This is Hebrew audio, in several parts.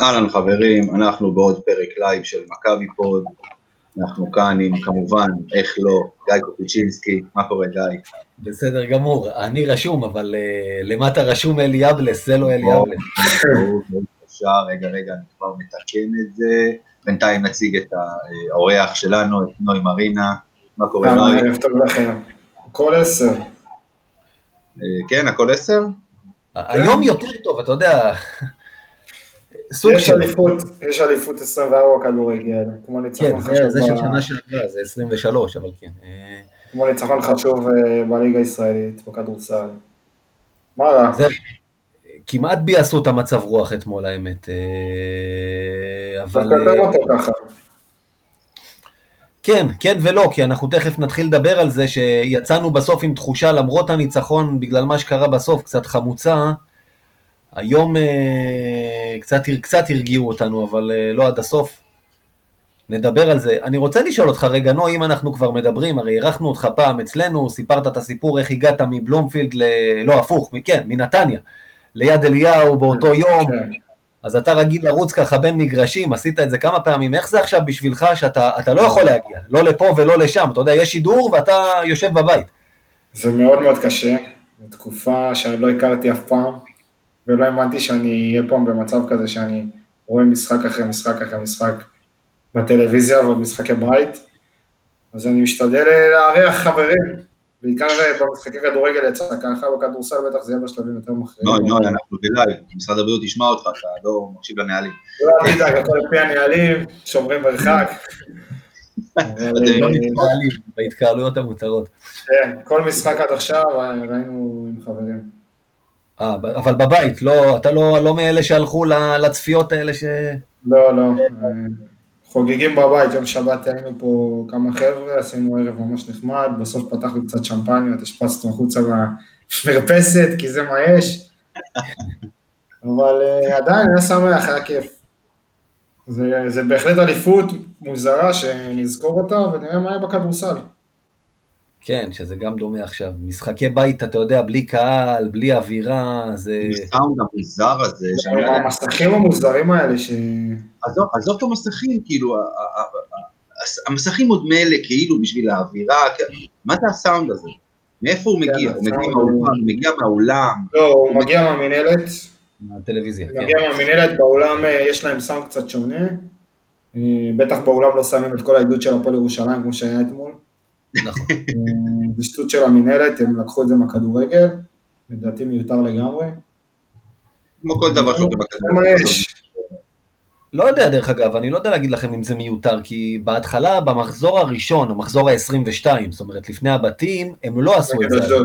אהלן חברים, אנחנו בעוד פרק לייב של מכבי פוד, אנחנו כאן עם כמובן, איך לא, גיא קופיצ'ינסקי, מה קורה גיא? בסדר גמור, אני רשום, אבל אה, למטה רשום אלי יבלס, זה לא אלי. בבקשה, רגע, רגע, אני כבר מתקן את זה. בינתיים נציג את האורח שלנו, את נוי מרינה. מה קורה נוי? ערב טוב לכם. הכל עשר. כן, הכל עשר? היום יותר טוב, אתה יודע. סוג יש אליפות, יש אליפות 24 כדורגל, כמו ניצחון חשוב. כן, זה של שנה שעברה, זה 23, אבל כן. כמו ניצחון חשוב בליגה הישראלית, בכדורסל. מה רע? כמעט ביאסו את המצב רוח אתמול, האמת. אבל... אותו ככה. כן, כן ולא, כי אנחנו תכף נתחיל לדבר על זה שיצאנו בסוף עם תחושה, למרות הניצחון, בגלל מה שקרה בסוף, קצת חמוצה, היום אה, קצת, קצת הרגיעו אותנו, אבל אה, לא עד הסוף. נדבר על זה. אני רוצה לשאול אותך רגע, נו, אם אנחנו כבר מדברים, הרי אירחנו אותך פעם אצלנו, סיפרת את הסיפור איך הגעת מבלומפילד ל... לא, הפוך, כן, מנתניה, ליד אליהו באותו יום. אז אתה רגיל לרוץ ככה בין מגרשים, עשית את זה כמה פעמים, איך זה עכשיו בשבילך שאתה לא יכול להגיע, לא לפה ולא לשם, אתה יודע, יש שידור ואתה יושב בבית. זה מאוד מאוד קשה, תקופה שאני לא הכרתי אף פעם, ולא האמנתי שאני אהיה פה במצב כזה שאני רואה משחק אחרי משחק אחרי משחק בטלוויזיה ובמשחקי בית, אז אני משתדל לארח חברים, בעיקר במשחקי כדורגל יצא ככה, בכדורסל בטח זה יהיה בשלבים יותר מחרים. נוי, נוי, אנחנו בלייב, משרד הבריאות ישמע אותך, אתה לא מקשיב לנהלים. לא, אל תדאג, הכל לפי הנהלים, שומרים מרחק. לא בהתקהלויות המותרות. כן, כל משחק עד עכשיו ראינו עם חברים. אה, אבל בבית, לא, אתה לא, לא מאלה שהלכו לצפיות האלה ש... לא, לא. חוגגים בבית, יום שבת היינו פה כמה חבר'ה, עשינו ערב ממש נחמד, בסוף פתחנו קצת שמפניות, השפצנו החוצה במרפסת, כי זה מה יש. אבל עדיין היה שמח, היה כיף. זה, זה בהחלט אליפות מוזרה שנזכור אותה ונראה מה היה בכדורסל. כן, שזה גם דומה עכשיו. משחקי בית, אתה יודע, בלי קהל, בלי אווירה, זה... הסאונד המוזר הזה. המסכים המוזרים האלה ש... עזוב את המסכים, כאילו, המסכים עוד מילא, כאילו, בשביל האווירה, מה זה הסאונד הזה? מאיפה הוא מגיע? הוא מגיע מהאולם? לא, הוא מגיע מהמינהלת. מהטלוויזיה, כן. מגיע מהמינהלת, באולם יש להם סאונד קצת שונה. בטח באולם לא שמים את כל העדות של הפועל ירושלים, כמו שהיה אתמול. נכון. זה שטות של המינהלת, הם לקחו את זה מהכדורגל, לדעתי מיותר לגמרי. כמו כל דבר שקורה בכדורגל. לא יודע, דרך אגב, אני לא יודע להגיד לכם אם זה מיותר, כי בהתחלה, במחזור הראשון, המחזור ה-22, זאת אומרת, לפני הבתים, הם לא עשו את זה.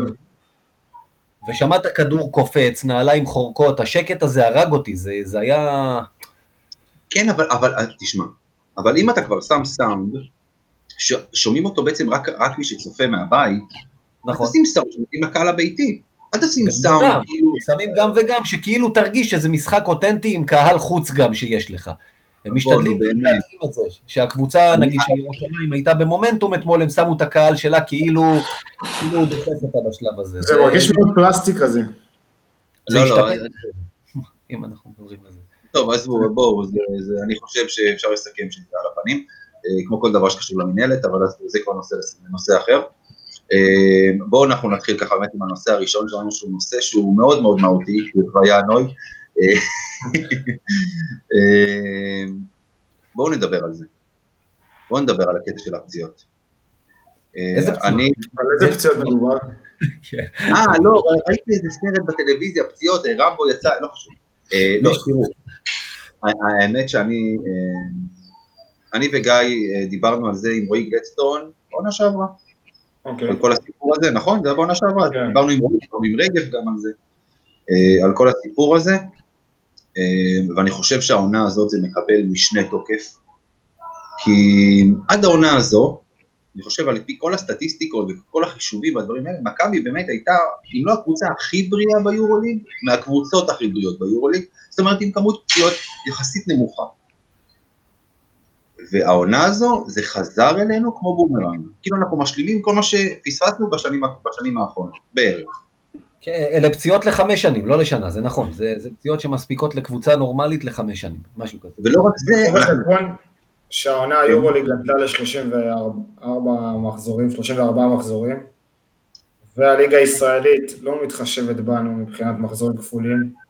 ושמעת כדור קופץ, נעליים חורקות, השקט הזה הרג אותי, זה, זה היה... כן, אבל, אבל תשמע, אבל אם אתה כבר שם סאונד, שומעים אותו בעצם רק, רק מי שצופה מהבית, נכון. תשים סאונד עם הקהל הביתי, אל תשים סאונד, כאילו... שמים גם וגם, שכאילו תרגיש שזה משחק אותנטי עם קהל חוץ גם שיש לך. הם משתדלים להקים את זה, שהקבוצה, נגיד של ירושלים הייתה במומנטום אתמול, הם שמו את הקהל שלה כאילו, כאילו הוא דוחף אותה בשלב הזה. זה מרגיש מאוד פלסטי כזה. לא, לא. אם אנחנו מדברים על זה. טוב, עזבו, בואו, אני חושב שאפשר לסכם שזה על הפנים. כמו כל דבר שקשור למנהלת, אבל זה כבר נושא, נושא אחר. בואו אנחנו נתחיל ככה באמת עם הנושא הראשון שלנו, שהוא נושא שהוא מאוד מאוד מהותי, לוויה נוי. בואו נדבר על זה. בואו נדבר על הקטע של הפציעות. איזה פציעות? על איזה פציעות מדובר? אה, לא, ראיתי איזה סרט בטלוויזיה, פציעות, רמבו יצא, לא חשוב. לא, תראו, האמת שאני... אני וגיא דיברנו על זה עם רועי גלדסטון בעונה שעברה. אוקיי. על כל הסיפור הזה, נכון? זה היה בעונה שעברה, כן. דיברנו עם רועי, עם רגב גם על זה, על כל הסיפור הזה, ואני חושב שהעונה הזאת זה מקבל משנה תוקף, כי עד העונה הזו, אני חושב על פי כל הסטטיסטיקות וכל החישובים והדברים האלה, מכבי באמת הייתה, אם לא הקבוצה הכי בריאה ביורוליג, מהקבוצות הכי בריאות ביורוליג, זאת אומרת עם כמות פציעות יחסית נמוכה. והעונה הזו, זה חזר אלינו כמו בומרנג. כאילו אנחנו משלימים כל מה שפספסנו בשנים, בשנים האחרונות, בערך. כן, אלה פציעות לחמש שנים, לא לשנה, זה נכון. זה, זה פציעות שמספיקות לקבוצה נורמלית לחמש שנים, משהו כזה. ולא רק זה, בחשבון שהעונה היורוליג גדלה ל-34 מחזורים, 34 מחזורים, והליגה הישראלית לא מתחשבת בנו מבחינת מחזורים כפולים.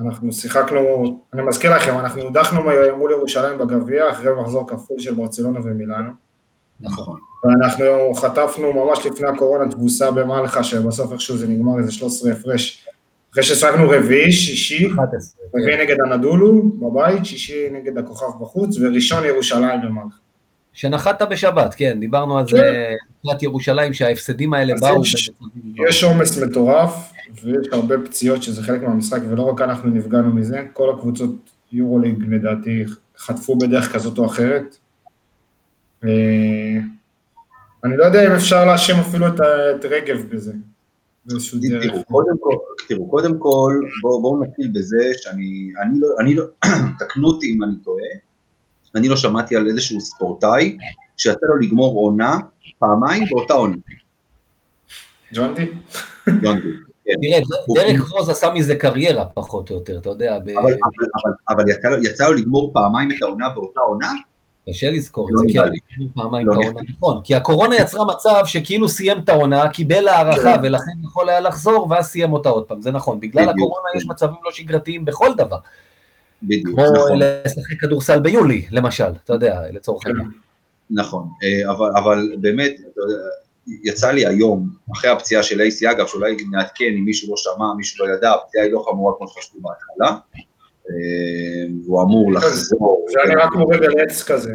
אנחנו שיחקנו, אני מזכיר לכם, אנחנו הודחנו מול ירושלים בגביע אחרי מחזור כפול של ברצלונה ומילאנו. נכון. ואנחנו חטפנו ממש לפני הקורונה תבוסה במלחה, שבסוף איכשהו זה נגמר איזה 13 הפרש. אחרי ששחקנו רביעי, שישי, 11. רביעי נגד הנדולו בבית, שישי נגד הכוכב בחוץ, וראשון ירושלים במלחה. שנחת בשבת, כן, דיברנו על זה, לקראת ירושלים, שההפסדים האלה באו. יש- במצבים- יש עומס מטורף, ויש הרבה פציעות שזה חלק מהמשחק, ולא רק אנחנו נפגענו מזה, כל הקבוצות יורוליג לדעתי חטפו בדרך כזאת או אחרת. אה, אני לא יודע אם אפשר להאשים אפילו את רגב בזה. תראו, קודם כל, תראו, קודם כל, בואו בוא נתחיל בזה שאני, אני לא, אני לא, תקנו אותי אם אני טועה, אני לא שמעתי על איזשהו ספורטאי שיצא לו לגמור עונה פעמיים באותה עונה. ג'ונטי? יונדי, כן. תראה, דרק רוז עשה מזה קריירה, פחות או יותר, אתה יודע, אבל, יצא, לו, לגמור פעמיים את העונה באותה עונה? קשה לזכור את לא זה, כי נראה לי. היו פעמיים לא את העונה, נכון, כי הקורונה יצרה מצב שכאילו סיים את העונה, קיבל הערכה כן. ולכן יכול היה לחזור, ואז סיים אותה עוד פעם, זה נכון, בגלל הקורונה כן. יש מצבים לא שגרתיים בכל דבר, בדיוק, כמו נכון. לשחק כדורסל ביולי, למשל, אתה יודע, לצורך כן. העניין. נכון, אה, אבל, אבל באמת, יצא לי היום, אחרי הפציעה של אייסי, אגב, שאולי נעדכן אם מישהו לא שמע, מישהו לא ידע, הפציעה היא לא חמורה כמו שחשבו בהתחלה, אה, והוא אמור לחזור. זה היה נראה כמו רגל עץ כזה.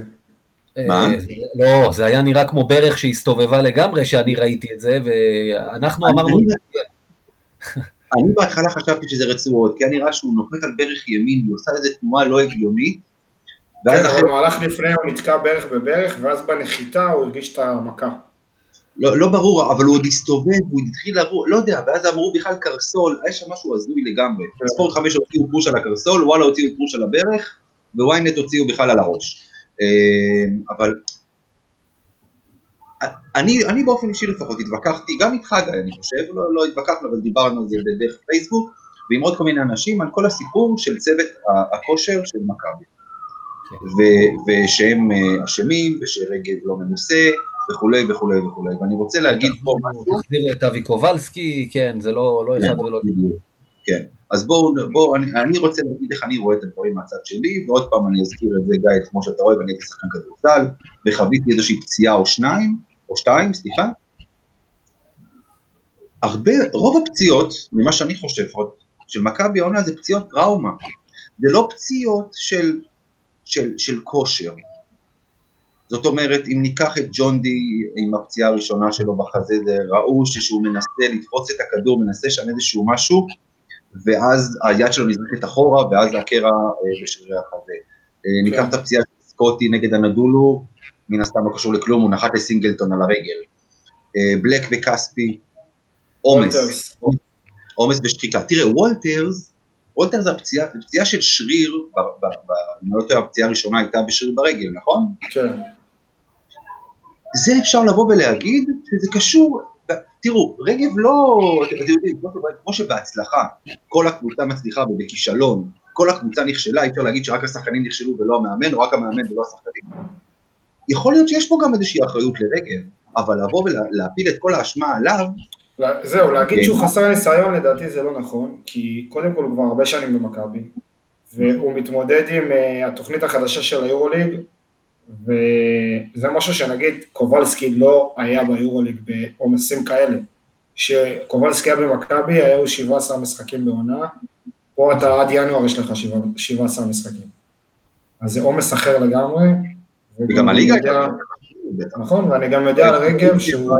מה? אה, לא, זה היה נראה כמו ברך שהסתובבה לגמרי, שאני ראיתי את זה, ואנחנו אמרנו, אני- אני בהתחלה חשבתי שזה רצועות, כי היה נראה שהוא נוחת על ברך ימין, הוא עושה איזה תנועה לא הגיונית, כן, אחרי, אבל מהלך לפני הוא נתקע בערך בברך, ואז בנחיתה הוא הרגיש את המכה. לא, לא ברור, אבל הוא עוד הסתובב, הוא התחיל לעבור, לא יודע, ואז אמרו בכלל קרסול, היה שם משהו הזוי לגמרי. כן. ספורט חמש הוציאו פוש על הקרסול, וואלה הוציאו פוש על הברך, וויינט הוציאו בכלל על הראש. אה, אבל אני, אני באופן אישי לפחות התווכחתי, גם איתך גיא, אני חושב, לא, לא התווכחנו, אבל דיברנו על זה בדרך פייסבוק, ועם עוד כל מיני אנשים, על כל הסיפור של צוות הכושר של מכבי. כן. ו- ושהם אה, אשמים, ושרגב לא מנוסה, וכולי וכולי וכולי. ואני רוצה להגיד פה משהו, תחזיר את אבי קובלסקי, כן, זה לא לא אחד ולא... בדיוק. כן, אז בואו, בואו, אני, אני רוצה להגיד איך אני רואה את הדברים מהצד שלי, ועוד פעם אני אזכיר את זה, גיא, כמו שאתה רואה, ואני הייתי שחקן כדורסל, וחוויתי איזושהי פציעה או שניים, או שתיים, סליחה. הרבה, רוב הפציעות, ממה שאני חושב, של מכבי העונה זה פציעות טראומה. זה לא פציעות של, של, של כושר. זאת אומרת, אם ניקח את ג'ון די עם הפציעה הראשונה שלו בחזה, זה ראו שהוא מנסה לתפוס את הכדור, מנסה שם איזשהו משהו, ואז היד שלו נזרקת אחורה, ואז הקרע אה, בשרירי החזה. אה, ניקח את הפציעה של סקוטי נגד הנדולו, מן הסתם לא קשור לכלום, הוא נחת לסינגלטון על הרגל. אה, בלק וכספי, עומס. עומס ושחיקה. תראה, וולטרס, וולטרס זה הפציעה, פציעה של שריר, אם אני לא טועה, הפציעה הראשונה הייתה בשריר ברגל, נכון? כן. זה אפשר לבוא ולהגיד שזה קשור, תראו, רגב לא, אתם יודעים, כמו שבהצלחה, כל הקבוצה מצליחה ובכישלון, כל הקבוצה נכשלה, אי אפשר להגיד שרק השחקנים נכשלו ולא המאמן, או רק המאמן ולא השחקנים. יכול להיות שיש פה גם איזושהי אחריות לרגב, אבל לבוא ולהפיל את כל האשמה עליו, זהו, להגיד כן. שהוא חסר ניסיון לדעתי זה לא נכון, כי קודם כל הוא כבר הרבה שנים במכבי, והוא מתמודד עם אה, התוכנית החדשה של היורוליג, וזה משהו שנגיד קובלסקי לא היה ביורוליג בעומסים כאלה. כשקובלסקי היה במכבי היו 17 משחקים בעונה, פה אתה עד ינואר יש לך 17 משחקים. אז זה עומס אחר לגמרי. וגם הליגה הייתה... נכון, ואני גם יודע על רגב שהוא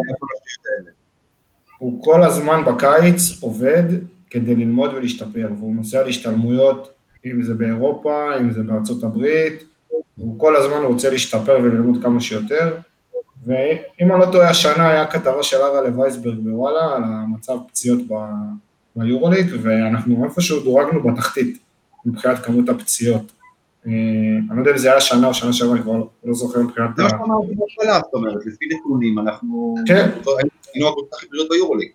הוא כל הזמן בקיץ עובד כדי ללמוד ולהשתפר, והוא נוסע להשתלמויות, אם זה באירופה, אם זה בארצות הברית, הוא כל הזמן רוצה להשתפר וללמוד כמה שיותר, ואם אני לא טועה, השנה היה כתבה של ארה לווייסברג בוואלה על המצב פציעות ב- ביורוליג, ואנחנו איפשהו דורגנו בתחתית מבחינת כמות הפציעות. אה, אני לא יודע אם זה היה שנה או שנה שעברה, אני כבר לא זוכר מבחינת... זה מה שאמרתי בהתחלה, זאת אומרת, לפי נתונים אנחנו... כן. היינו הקבוצה הכי בריאות ביורוליג.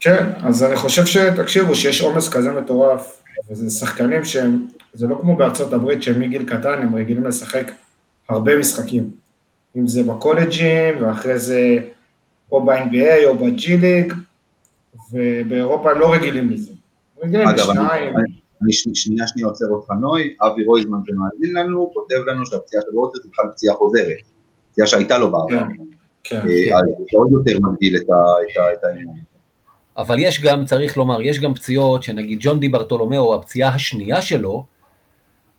כן, אז אני חושב שתקשיבו, שיש עומס כזה מטורף, וזה שחקנים שהם, זה לא כמו בארצות הברית שהם מגיל קטן, הם רגילים לשחק הרבה משחקים. אם זה בקולג'ים, ואחרי זה או ב-NBA או ב-G ליג, ובאירופה הם לא רגילים לזה. רגילים לשניים. אני שנייה שנייה עוצר אותך נוי, אבי רויזמן שמאזין לנו, כותב לנו שהפציעה של רוטר היא בכלל פציעה חוזרת, פציעה שהייתה לו בעבר. כן, כן. אה, אז זה עוד יותר מגדיל את העניין. אבל יש גם, צריך לומר, יש גם פציעות שנגיד ג'ון די ברטולומיאו, הפציעה השנייה שלו,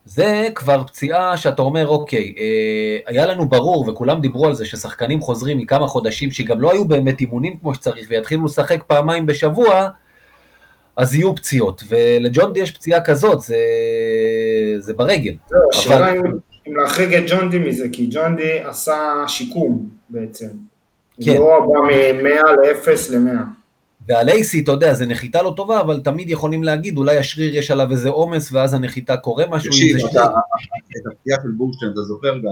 זה כבר פציעה שאתה אומר, אוקיי, אה, היה לנו ברור, וכולם דיברו על זה, ששחקנים חוזרים מכמה חודשים, שגם לא היו באמת אימונים כמו שצריך, ויתחילו לשחק פעמיים בשבוע, אז יהיו פציעות. ולג'ון די יש פציעה כזאת, זה, זה ברגל. לא, השאלה אבל... אם להחריג את ג'ון די מזה, כי ג'ון די עשה שיקום בעצם. כן. לא בא מ-100 ל-0 ל-100. והלייסי, אתה יודע, זה נחיתה לא טובה, אבל תמיד יכולים להגיד, אולי השריר יש עליו איזה עומס, ואז הנחיתה קורה משהו. תקשיב, את הפציעה של בורשטיין, אתה זוכר, גיא?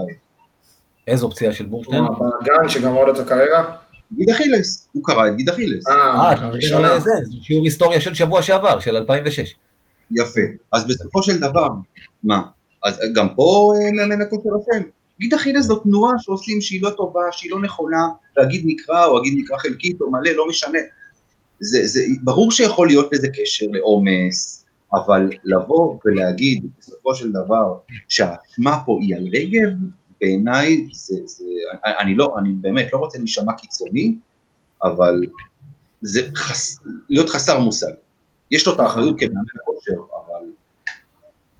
איזו פציעה של בורשטיין? הבאגן שגמר לו את הקריירה? גיד אכילס, הוא קרא את גיד אכילס. אה, אה זה שיעור היסטוריה של שבוע שעבר, של 2006. יפה, אז בסופו של דבר, מה, אז גם פה אה, מאמן הכושר אשם. גיד אכילס זו תנועה שעושים שהיא לא טובה, שהיא לא נכונה, להגיד נקרא או להגיד נקרא חלקית או מלא, לא משנה. זה, זה, ברור שיכול להיות לזה קשר לעומס, אבל לבוא ולהגיד בסופו של דבר שהאשמה פה היא על רגב, בעיניי זה, זה, אני לא, אני באמת לא רוצה להישמע קיצוני, אבל זה חס, להיות חסר מושג. יש לו את האחריות כמאמן הכושר, אבל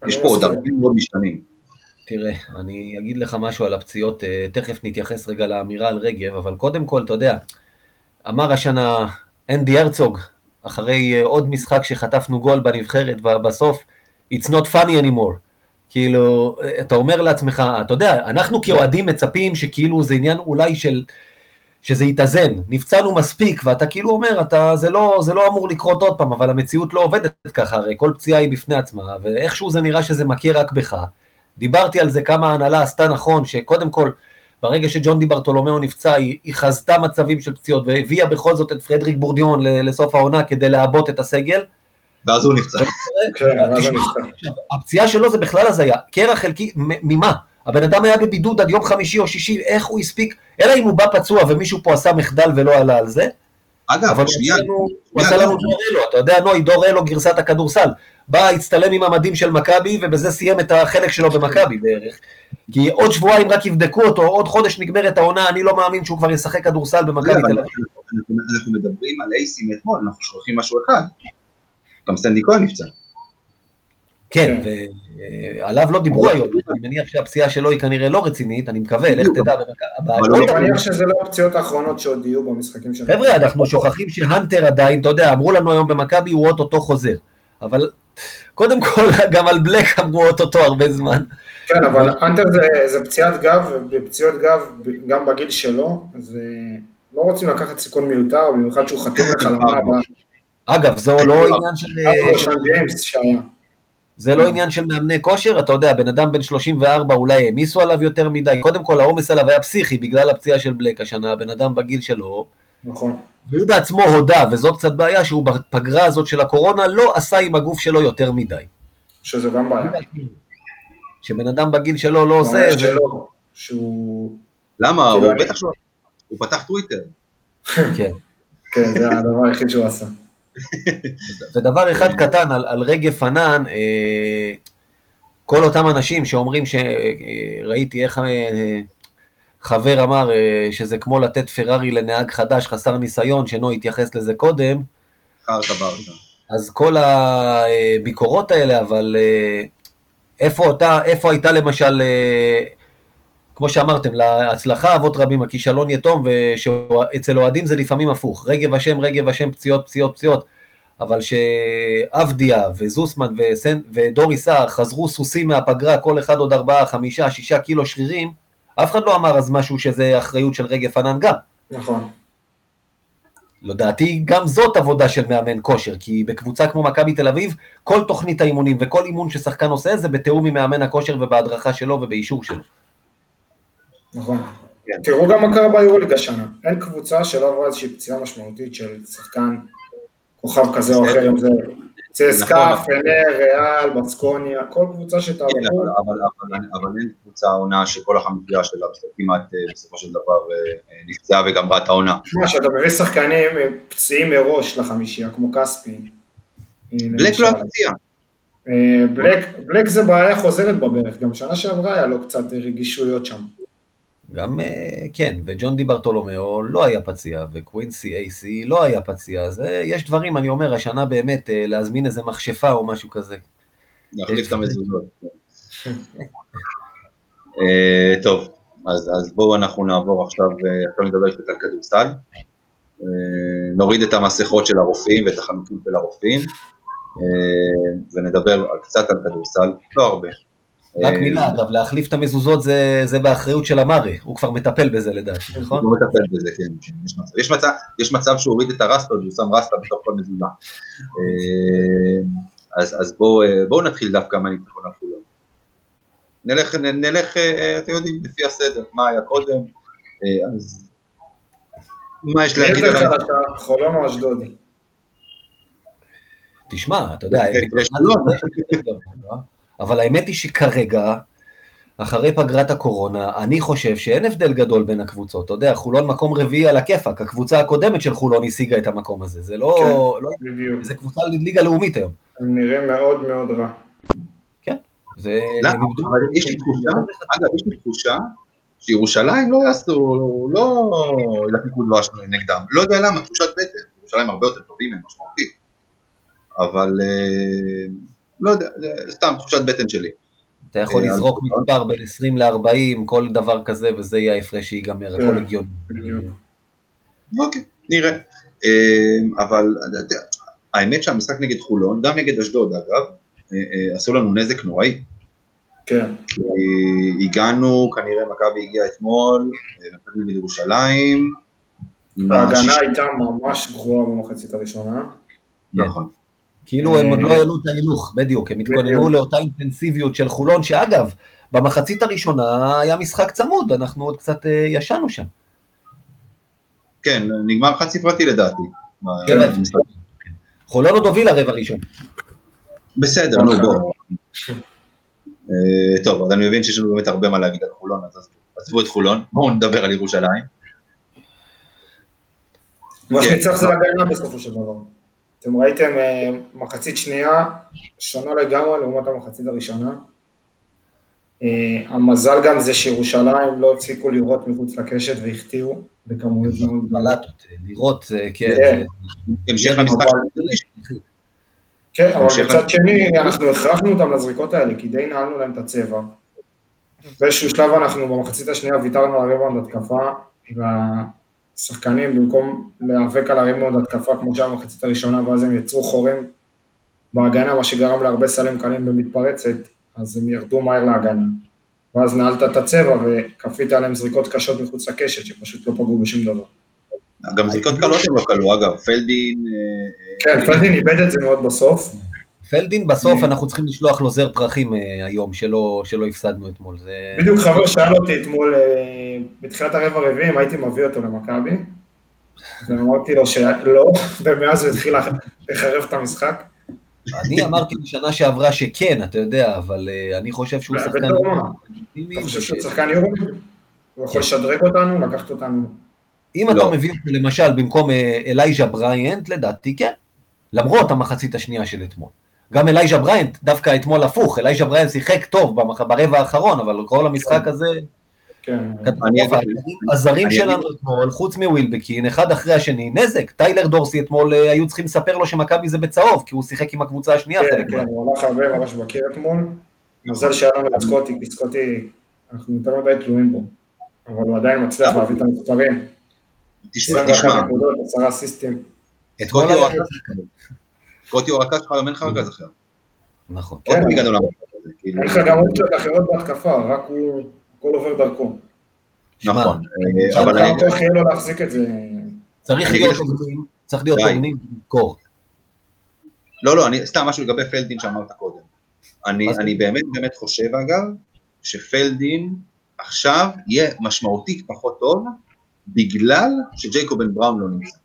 יש פה עוד הרבה מאוד משתנים. תראה, אני אגיד לך משהו על הפציעות, אה, תכף נתייחס רגע לאמירה על רגב, אבל קודם כל, אתה יודע, אמר השנה אנדי הרצוג, אחרי אה, עוד משחק שחטפנו גול בנבחרת בסוף, It's not funny anymore. כאילו, אתה אומר לעצמך, אתה יודע, אנחנו כאוהדים מצפים שכאילו זה עניין אולי של, שזה יתאזן, נפצענו מספיק, ואתה כאילו אומר, אתה, זה, לא, זה לא אמור לקרות עוד פעם, אבל המציאות לא עובדת ככה, הרי כל פציעה היא בפני עצמה, ואיכשהו זה נראה שזה מכה רק בך. דיברתי על זה כמה ההנהלה עשתה נכון, שקודם כל, ברגע שג'ון די ברטולומיאו נפצע, היא, היא חזתה מצבים של פציעות, והביאה בכל זאת את פרדריק בורדיון לסוף העונה כדי לעבות את הסגל, ואז הוא נפצע. כן, הפציעה שלו זה בכלל הזיה, קרע חלקי, ממה? הבן אדם היה בבידוד עד יום חמישי או שישי, איך הוא הספיק, אלא אם הוא בא פצוע ומישהו פה עשה מחדל ולא עלה על זה. אגב, שנייה. הוא עשה לנו דור אלו, אתה יודע, נוי, דור אלו גרסת הכדורסל. בא, הצטלם עם המדים של מכבי, ובזה סיים את החלק שלו במכבי בערך. כי עוד שבועיים רק יבדקו אותו, עוד חודש נגמרת העונה, אני לא מאמין שהוא כבר ישחק כדורסל במכבי תל אביב. אנחנו מדברים על אייסי מאתמול, אנחנו שוכחים משהו אחד. גם סטנדי כהן נפצע. כן, כן. ועליו לא דיברו היום, אני מניח שהפציעה שלו היא כנראה לא רצינית, אני מקווה, לך תדע. אני מניח שזה לא הפציעות האחרונות שעוד יהיו במשחקים שלנו. חבר'ה, אנחנו שוכחים שהנטר עדיין, אתה יודע, אמרו לנו היום במכבי, הוא אוטוטו חוזר. אבל קודם כל, גם על בלק אמרו אוטוטו הרבה זמן. כן, אבל הנטר זה פציעת גב, ובפציעות גב, גם בגיל שלו, אז לא רוצים לקחת סיכון מיותר, במיוחד שהוא חתום לך למעלה הבאה. אגב, זו לא עניין של... זה לא עניין של מאמני כושר, אתה יודע, בן אדם בן 34 אולי העמיסו עליו יותר מדי, קודם כל העומס עליו היה פסיכי בגלל הפציעה של בלק השנה, בן אדם בגיל שלו. נכון. והוא בעצמו הודה, וזו קצת בעיה, שהוא בפגרה הזאת של הקורונה לא עשה עם הגוף שלו יותר מדי. שזה גם בעיה. שבן אדם בגיל שלו לא עושה... שהוא... למה? הוא בטח שלא... הוא פתח טוויטר. כן. כן, זה הדבר היחיד שהוא עשה. ודבר אחד קטן על, על רגב פנן, אה, כל אותם אנשים שאומרים שראיתי איך אה, חבר אמר אה, שזה כמו לתת פרארי לנהג חדש חסר ניסיון, שנו התייחס לזה קודם. אז כל הביקורות האלה, אבל אה, איפה, אותה, איפה הייתה למשל, אה, כמו שאמרתם, להצלחה אבות רבים, הכישלון יתום, ואצל אוהדים זה לפעמים הפוך. רגב השם, רגב השם, פציעות, פציעות, פציעות. אבל שאבדיה וזוסמן וסן, ודורי סער חזרו סוסים מהפגרה, כל אחד עוד ארבעה, חמישה, שישה קילו שרירים, אף אחד לא אמר אז משהו שזה אחריות של רגב ענן גם. נכון. לדעתי גם זאת עבודה של מאמן כושר, כי בקבוצה כמו מכבי תל אביב, כל תוכנית האימונים וכל אימון ששחקן עושה זה בתיאום עם מאמן הכושר ובהדרכה שלו ובאישור שלו. נכון. כן. תראו גם מה קרה ביורוליג השנה. אין קבוצה שלא עברה איזושהי פציעה משמעותית של שחקן כוכב כזה או אחר, אם זה צסקה, נכון. פנר, ריאל, בסקוניה, כל קבוצה כן, שתעבור. אבל, אבל, אין קבוצה עונה שכל החמישייה שלה כמעט אה, בסופו של דבר אה, אה, נפצעה וגמרה את העונה. תשמע, שאתה מביא שחקנים פציעים מראש לחמישייה, כמו כספי. בלק. לא הפציע. בלק זה בעיה חוזרת בברך, גם שנה שעברה היה לו קצת רגישויות שם. גם, אה, כן, וג'ון די ברטולומיאו לא היה פציע, וקווינסי אייסי לא היה פציע, אז אה, יש דברים, אני אומר, השנה באמת, אה, להזמין איזה מכשפה או משהו כזה. להחליף את המזוזות. טוב, אז, בואו אנחנו נעבור עכשיו, עכשיו נדבר קצת על כדורסל. נוריד את המסכות של הרופאים ואת החנוקים של הרופאים, ונדבר קצת על כדורסל, לא הרבה. רק אה, מילה, אגב, להחליף את המזוזות זה, זה באחריות של המרי, הוא כבר מטפל בזה לדעתי, נכון? הוא מטפל בזה, כן, כן, יש מצב. יש מצב, יש מצב שהוא הוריד את הרסטה והוא שם רסטה בתוך כל מזוזה. אה, אז, אז בואו בוא נתחיל דווקא מהניצחון על חולון. נלך, נלך, אה, אתם יודעים, לפי הסדר, מה היה קודם, אה, אז מה יש להגיד על ה... חולון או אשדודי? תשמע, אתה יודע, כן, לא. אבל האמת היא שכרגע, אחרי פגרת הקורונה, אני חושב שאין הבדל גדול בין הקבוצות. אתה יודע, חולון מקום רביעי על הכיפאק, הקבוצה הקודמת של חולון השיגה את המקום הזה. זה לא... כן. לא בדיוק. זה קבוצה ליגה לאומית היום. נראים מאוד מאוד רע. זה... למה? איבדו- אבל יש לי תחושה, אגב, יש לי תחושה שירושלים לא יעשו, לא ילקקו דבש נגדם. לא יודע למה, תחושת בטן. ירושלים הרבה יותר טובים הם משמעותית. אבל אה, לא יודע, זה סתם תחושת בטן שלי. אתה יכול אה, לזרוק מספר בין 20 ל-40, כל דבר כזה, וזה יהיה ההפרש שיגמר. הכל הגיוני. בדיוק. אוקיי, נראה. אה, אבל האמת שהמשחק נגד חולון, גם נגד אשדוד אגב, אה, אה, עשו לנו נזק נוראי. כן. כי הגענו, כנראה מכבי הגיעה אתמול, אה, מכבי נגד ירושלים. עם ההגנה הייתה ממש גרועה במחצית הראשונה. נכון. כאילו הם אה, עוד לא העלו את ההילוך, בדיוק, הם התכוננו. לאותה אינטנסיביות של חולון, שאגב, במחצית הראשונה היה משחק צמוד, אנחנו עוד קצת אה, ישנו שם. כן, נגמר חד ספרתי לדעתי. כן. במשחק. חולון עוד הוביל לרבע ראשון. בסדר, נו בוא. אה, טוב, אז אני מבין שיש לנו באמת הרבה מה להגיד על חולון, אז עזבו את חולון, בואו נדבר על ירושלים. מה כן. שניצח זה הגנה בסופו של דבר. אתם ראיתם אה, מחצית שנייה שונה לגמרי לעומת המחצית הראשונה. אה, המזל גם זה שירושלים לא הפסיקו לראות מחוץ לקשת והחטיאו בכמויות מאוד גדולות. לראות, כן. כן. אבל- כן, אבל מצד שני, אנחנו הכרחנו אותם לזריקות האלה, כי די נעלנו להם את הצבע. באיזשהו שלב אנחנו במחצית השנייה ויתרנו על ריבאונד התקפה, והשחקנים במקום להיאבק על הריבאונד התקפה כמו שהיה במחצית הראשונה, ואז הם יצרו חורים בהגנה, מה שגרם להרבה סלים קלים במתפרצת, אז הם ירדו מהר להגנה. ואז נעלת את הצבע וכפית עליהם זריקות קשות מחוץ לקשת, שפשוט לא פגעו בשום דבר. גם זריקות קלות הם לא קלו, אגב, פלדין, אה, כן, פלדין איבד את זה מאוד בסוף. פלדין בסוף אנחנו צריכים לשלוח לו זר פרחים אה, היום, שלא שלא הפסדנו אתמול. זה... בדיוק חבר שאל אותי אתמול, אה, בתחילת הרבע הרביעי, אם הייתי מביא אותו למכבי, ואמרתי לו שלא, ומאז הוא התחיל לחרב את המשחק. אני אמרתי בשנה שעברה שכן, אתה יודע, אבל אה, אני חושב שהוא שחקן... אתה חושב וש- שהוא שחקן יורו? הוא יכול לשדרג אותנו, לקחת אותנו. אם אתה לא. מביא אותו למשל במקום אלייז'ה בריינט, לדעתי כן. למרות המחצית השנייה של אתמול. גם אלייז'ה בריינט, דווקא אתמול הפוך, אלייז'ה בריינט שיחק טוב ברבע האחרון, אבל כל המשחק הזה, כן. הזרים שלנו אתמול, חוץ מווילבקין, אחד אחרי השני, נזק. טיילר דורסי אתמול, אה, היו צריכים לספר לו שמכבי זה בצהוב, כי הוא שיחק עם הקבוצה השנייה כן, כן. הוא הלך הרבה ממש בקיר אתמול. מזל שהיה לנו את סקוטי, כי סקוטי, אנחנו יותר מדי תלויים בו. אבל הוא עדיין מצליח להביא את המספרים. תשמע, 21 תשמע. אתמול סקוטי היה... הוא סקוטי הוא רכז שלך, גם אין לך רכז אחר. נכון. כן. אין לך גם אופציות אחרות בהתקפה, רק הוא, הכל עובר דרכו. נכון, אה, אבל אני- כוח יהיה לו להחזיק את זה. צריך להיות הוגנים, צריך להיות. הוגנים ולזכור. לא, לא, אני, סתם משהו לגבי פלדין שאמרת קודם. אני? אני באמת באמת חושב, אגב, שפלדין עכשיו יהיה משמעותית פחות טוב, בגלל שג'ייקוב בן בראון לא נמצא.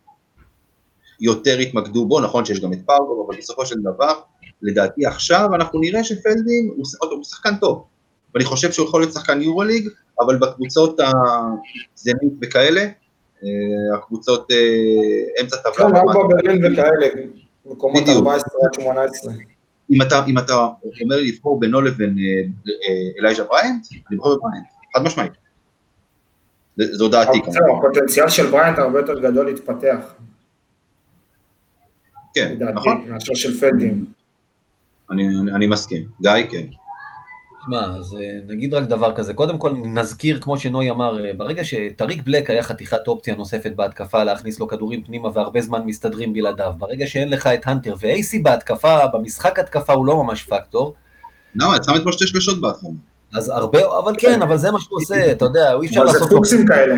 יותר יתמקדו בו, נכון שיש גם את פארגו, אבל בסופו של דבר, לדעתי עכשיו אנחנו נראה שפלדין הוא, הוא שחקן טוב. ואני חושב שהוא יכול להיות שחקן יורוליג, אבל בקבוצות הזנית וכאלה, אה, הקבוצות אה, אמצע טבלה. כן, ארבע ברלין וכאלה, מקומות 14 עד 18. אם אתה, אם אתה אומר לי לבחור בינו לבין אלייז'ה בריינט, אני בוחר בבריינט, חד משמעית. זו דעתי. הפוטנציאל של בריינט הרבה יותר גדול להתפתח. כן, נכון. מאשר של פלדין. אני, אני מסכים. גיא, כן. שמע, אז אה, נגיד רק דבר כזה, קודם כל נזכיר, כמו שנוי אמר, אה, ברגע שטאריק בלק היה חתיכת אופציה נוספת בהתקפה להכניס לו כדורים פנימה והרבה זמן מסתדרים בלעדיו, ברגע שאין לך את הנטר ואייסי בהתקפה, במשחק התקפה הוא לא ממש פקטור. למה? את שמת פה שתי שלושות בהתחלה. אז הרבה, אבל כן, אבל זה מה שהוא עושה, אתה יודע, אי אפשר לעשות... אבל זה פוקסים כאלה.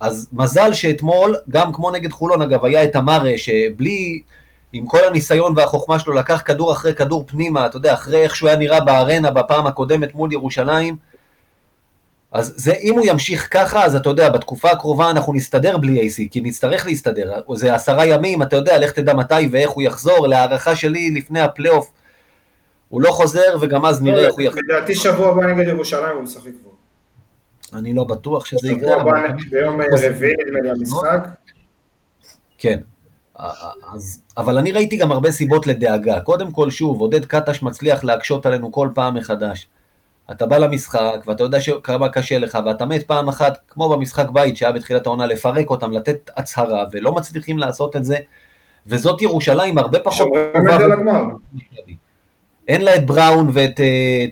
אז מזל שאתמול, גם כמו נגד חולון אגב, היה את המארה, שבלי... עם כל הניסיון והחוכמה שלו, לקח כדור אחרי כדור פנימה, אתה יודע, אחרי איך שהוא היה נראה בארנה בפעם הקודמת מול ירושלים. אז זה, אם הוא ימשיך ככה, אז אתה יודע, בתקופה הקרובה אנחנו נסתדר בלי AC, כי נצטרך להסתדר. זה עשרה ימים, אתה יודע, לך תדע מתי ואיך הוא יחזור. להערכה שלי, לפני הפלייאוף, הוא לא חוזר, וגם אז נראה איך הוא יחזור. לדעתי שבוע הבא נגד ירושלים הוא משחק כבר. אני לא בטוח שזה יקרה. שבוע הבא ביום רביעי נדמה לי המשחק. כן. אז, אבל אני ראיתי גם הרבה סיבות לדאגה. קודם כל, שוב, עודד קטש מצליח להקשות עלינו כל פעם מחדש. אתה בא למשחק, ואתה יודע כמה קשה לך, ואתה מת פעם אחת, כמו במשחק בית שהיה בתחילת העונה, לפרק אותם, לתת הצהרה, ולא מצליחים לעשות את זה, וזאת ירושלים הרבה פחות טובה. אין לה את בראון ואת uh,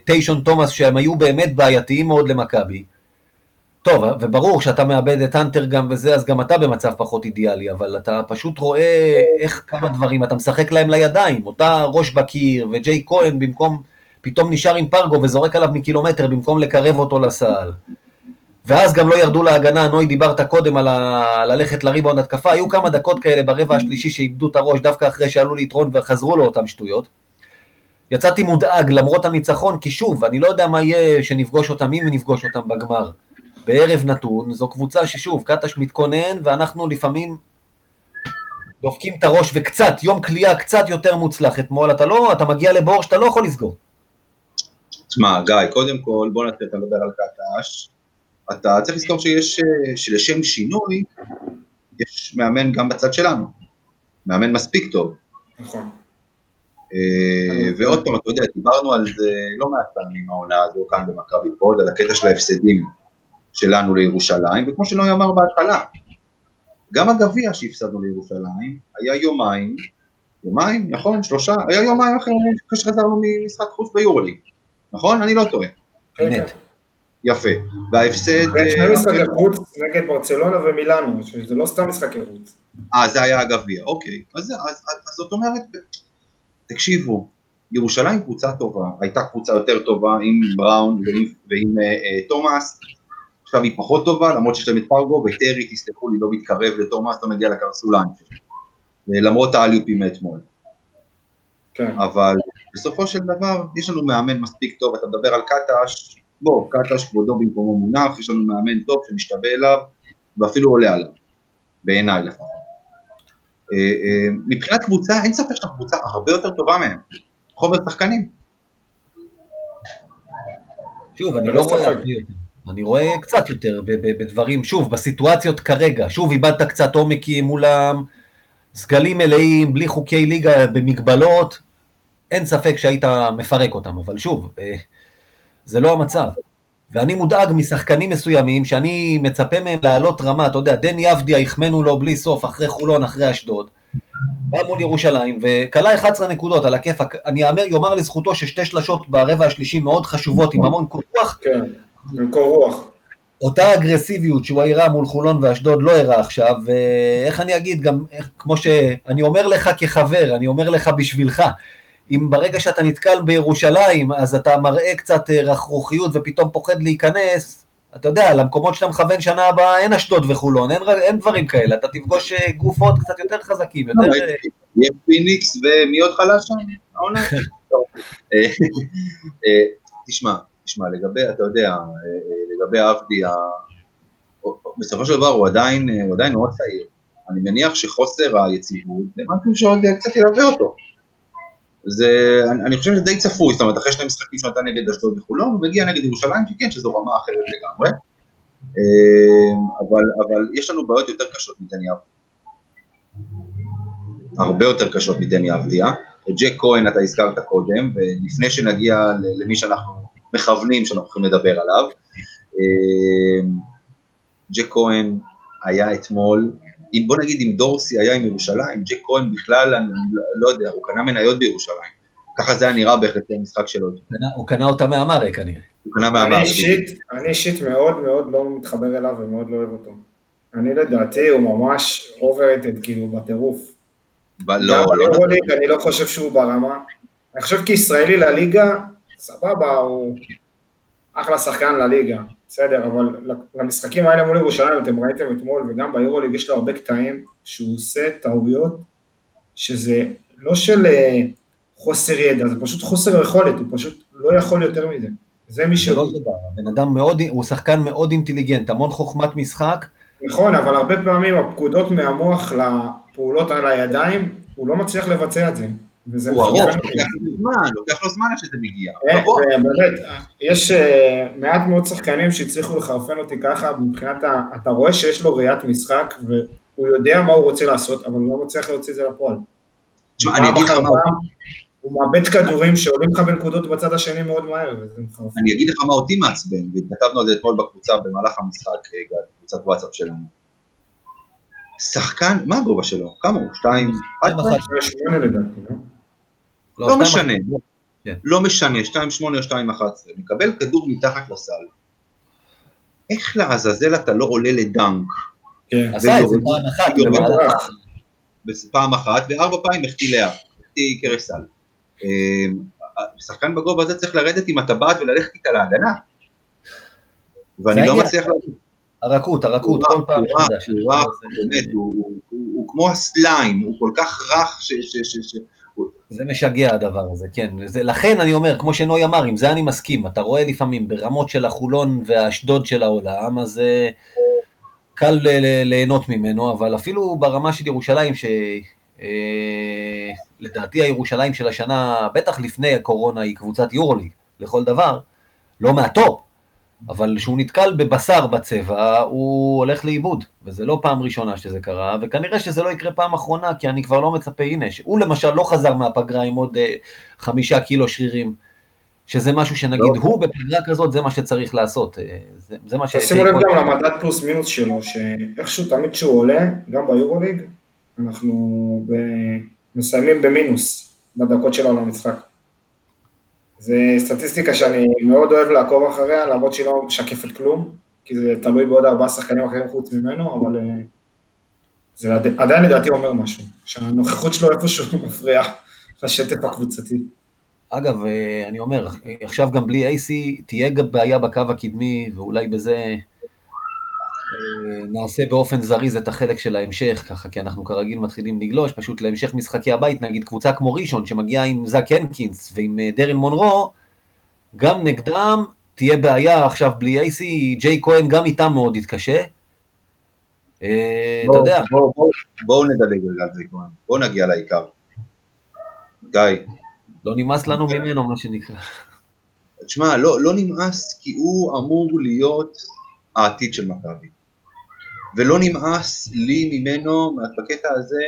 טיישון תומאס, שהם היו באמת בעייתיים מאוד למכבי. טוב, וברור שאתה מאבד את האנטר גם וזה, אז גם אתה במצב פחות אידיאלי, אבל אתה פשוט רואה איך כמה דברים, אתה משחק להם לידיים, אותה ראש בקיר, וג'יי כהן במקום, פתאום נשאר עם פרגו וזורק עליו מקילומטר במקום לקרב אותו לסל. ואז גם לא ירדו להגנה, נוי דיברת קודם על ה... ללכת לריבאונד התקפה, היו כמה דקות כאלה ברבע השלישי שאיבדו את הראש דווקא אחרי שעלו ליתרון וחזרו לאותם שטויות. יצאתי מודאג למרות הניצחון, כי שוב, אני לא יודע מה יהיה שנפגוש אותם, אם נפגוש אותם בגמר. בערב נתון, זו קבוצה ששוב, קטש מתכונן, ואנחנו לפעמים דופקים את הראש וקצת, יום כליאה קצת יותר מוצלח אתמול, אתה לא, אתה מגיע לבור שאתה לא יכול לסגור. תשמע, גיא, קודם כל, בוא נתחיל לדבר על קטש. אתה צריך לזכור שיש, שלשם שינוי, יש מאמן גם בצד שלנו. מאמן מספיק טוב. נכון. אה, ועוד פעם, אתה יודע, דיברנו על זה לא מעט פעמים העונה הזו כאן במכבי פוד, על הקטע של ההפסדים. שלנו לירושלים, וכמו שנוי אמר בהתחלה, גם הגביע שהפסדנו לירושלים היה יומיים, יומיים, נכון? שלושה, היה יומיים אחרי שחזרנו ממשחק חוץ ביורוליג, נכון? אני לא טועה. אמת. יפה. וההפסד... שני משחקי חוץ נגד ברצלונה ומילאנו, שזה לא סתם משחקי חוץ. אה, זה היה הגביע, אוקיי. אז זאת אומרת, תקשיבו, ירושלים קבוצה טובה, הייתה קבוצה יותר טובה עם בראון ועם תומאס, עכשיו היא פחות טובה, למרות שיש להם את פרגו, וטרי, תסלחו לי, לא מתקרב לתומאס, לא מגיע לקרסוליים. למרות האליופים מאתמול. כן. אבל בסופו של דבר, יש לנו מאמן מספיק טוב, אתה מדבר על קטש, בוא, קטש כבודו במקומו מונח, יש לנו מאמן טוב שמשתווה אליו, ואפילו עולה עליו, בעיניי לפחות. אה, אה, מבחינת קבוצה, אין ספק שאנחנו קבוצה הרבה יותר טובה מהם, חומר שחקנים. שוב, אני לא רואה... אני רואה קצת יותר בדברים, שוב, בסיטואציות כרגע, שוב, איבדת קצת עומקים מולם, סגלים מלאים, בלי חוקי ליגה, במגבלות, אין ספק שהיית מפרק אותם, אבל שוב, אה, זה לא המצב. ואני מודאג משחקנים מסוימים, שאני מצפה מהם לעלות רמה, אתה יודע, דני אבדיה החמאנו לו בלי סוף, אחרי חולון, אחרי אשדוד, בא מול ירושלים, וכלה 11 נקודות על הכיפאק, אני אומר לזכותו ששתי שלשות ברבע השלישי מאוד חשובות, עם המון כוח, כן. במקור רוח. אותה אגרסיביות שהוא הראה מול חולון ואשדוד לא הראה עכשיו, ואיך אני אגיד, גם איך, כמו שאני אומר לך כחבר, אני אומר לך בשבילך, אם ברגע שאתה נתקל בירושלים, אז אתה מראה קצת אה, רכרוכיות ופתאום פוחד להיכנס, אתה יודע, למקומות שאתה מכוון שנה הבאה אין אשדוד וחולון, אין, אין דברים כאלה, אתה תפגוש אה, גופות קצת יותר חזקים, יותר... אה, יהיה פיניקס ומי עוד חלש שם? תשמע, תשמע, לגבי, אתה יודע, לגבי עבדי, בסופו של דבר הוא עדיין, הוא עדיין מאוד צעיר. אני מניח שחוסר היציבות זה משהו שעוד קצת ילווה אותו. זה, אני, אני חושב שזה די צפוי, זאת אומרת, אחרי שני משחקים שנתן נגד אשדוד וחולון, הוא מגיע נגד ירושלים, שכן, שזו רמה אחרת לגמרי. אבל, אבל יש לנו בעיות יותר קשות מדני אבדיה. הרבה יותר קשות מדני אבדיה. את ג'ק כהן אתה הזכרת קודם, ולפני שנגיע למי שאנחנו מכוונים, שאנחנו הולכים לדבר עליו, ג'ק כהן היה אתמול, אם בוא נגיד אם דורסי היה עם ירושלים, ג'ק כהן בכלל, אני לא יודע, הוא קנה מניות בירושלים. ככה זה היה נראה בהחלט המשחק שלו. הוא קנה אותה מהמרק כנראה. הוא קנה מהמרק. אני אישית מאוד מאוד לא מתחבר אליו ומאוד לא אוהב אותו. אני לדעתי הוא ממש overrated כאילו בטירוף. לא, לא. אני לא חושב שהוא ברמה. אני חושב כישראלי לליגה, סבבה, הוא אחלה שחקן לליגה, בסדר, אבל למשחקים האלה מול ירושלים, אתם ראיתם אתמול, וגם ביורוליג יש לו הרבה קטעים שהוא עושה טעויות, שזה לא של אה, חוסר ידע, זה פשוט חוסר יכולת, הוא פשוט לא יכול יותר מזה. זה מי ש... לא בן אדם מאוד, הוא שחקן מאוד אינטליגנט, המון חוכמת משחק. נכון, אבל הרבה פעמים הפקודות מהמוח לפעולות על הידיים, הוא לא מצליח לבצע את זה. הוא ארוך, לוקח לו זמן, עד שזה מגיע. כן, באמת, יש אה, מעט מאוד שחקנים שהצליחו לחרפן אותי ככה, מבחינת, אתה רואה שיש לו ראיית משחק, והוא יודע מה הוא רוצה לעשות, אבל הוא לא מצליח להוציא את זה לפועל. אני אגיד לך מה... הוא מאבד כדורים שעולים לך בנקודות בצד השני מאוד מהר, וזה מחרפן. אני אגיד לך מה אותי מעצבן, וכתבנו על זה אתמול בקבוצה במהלך המשחק, אה, קבוצת וואטסאפ שלנו. שחקן, מה הגובה שלו? כמה הוא? שתיים? שמונה לדעתי, לא? לא, לא משנה, כן. לא משנה, 2.8 או 2.11, מקבל כדור מתחת לסל. איך לעזאזל אתה לא עולה לדנק? כן, עשה את זה פעם אחת. פעם אחת, וארבע פעמים החטיא לאה, החטיא קרש סל. אמ, שחקן בגובה הזה צריך לרדת עם הטבעת וללכת איתה להגנה. ואני לא מצליח להגיד. הרכות, הרכות, כל פעם. הוא רך, באמת, הוא כמו הסליים, הוא כל כך רך ש... זה משגע הדבר הזה, כן. זה, לכן אני אומר, כמו שנוי אמר, עם זה אני מסכים, אתה רואה לפעמים ברמות של החולון והאשדוד של העולם, אז uh, קל ליהנות ממנו, אבל אפילו ברמה של ירושלים, שלדעתי uh, הירושלים של השנה, בטח לפני הקורונה, היא קבוצת יורוליג לכל דבר, לא מהטופ, אבל כשהוא נתקל בבשר בצבע, הוא הולך לאיבוד, וזה לא פעם ראשונה שזה קרה, וכנראה שזה לא יקרה פעם אחרונה, כי אני כבר לא מצפה, הנה, הוא למשל לא חזר מהפגרה עם עוד אה, חמישה קילו שרירים, שזה משהו שנגיד, לא. הוא בפגרה כזאת, זה מה שצריך לעשות, אה, זה, זה מה ש... שימו לב גם למדד פלוס מינוס שלו, שאיכשהו תמיד כשהוא עולה, גם ביורוליג, אנחנו ב... מסיימים במינוס בדקות שלו למשחק. זו סטטיסטיקה שאני מאוד אוהב לעקוב אחריה, למרות שהיא לא משקפת כלום, כי זה תלוי בעוד ארבעה שחקנים אחרים חוץ ממנו, אבל אה, זה עדיין לדעתי אומר משהו, שהנוכחות שלו איפשהו מפריעה לשטף הקבוצתי. אגב, אה, אני אומר, עכשיו גם בלי AC תהיה גם בעיה בקו הקדמי, ואולי בזה נעשה באופן זריז את החלק של ההמשך, ככה, כי אנחנו כרגיל מתחילים לגלוש, פשוט להמשך משחקי הבית, נגיד קבוצה כמו ראשון, שמגיעה עם זאק הנקינס ועם אה, דרן מונרו, גם נגדם תהיה בעיה עכשיו בלי אייסי, ג'יי כהן גם איתם מאוד יתקשה. אה, אתה יודע. בואו נדלג על זה כהן, בואו נגיע לעיקר. גיא. לא נמאס לנו ממנו, מה שנקרא. תשמע, לא, לא נמאס כי הוא אמור להיות העתיד של מכבי. ולא נמאס לי ממנו, בקטע הזה,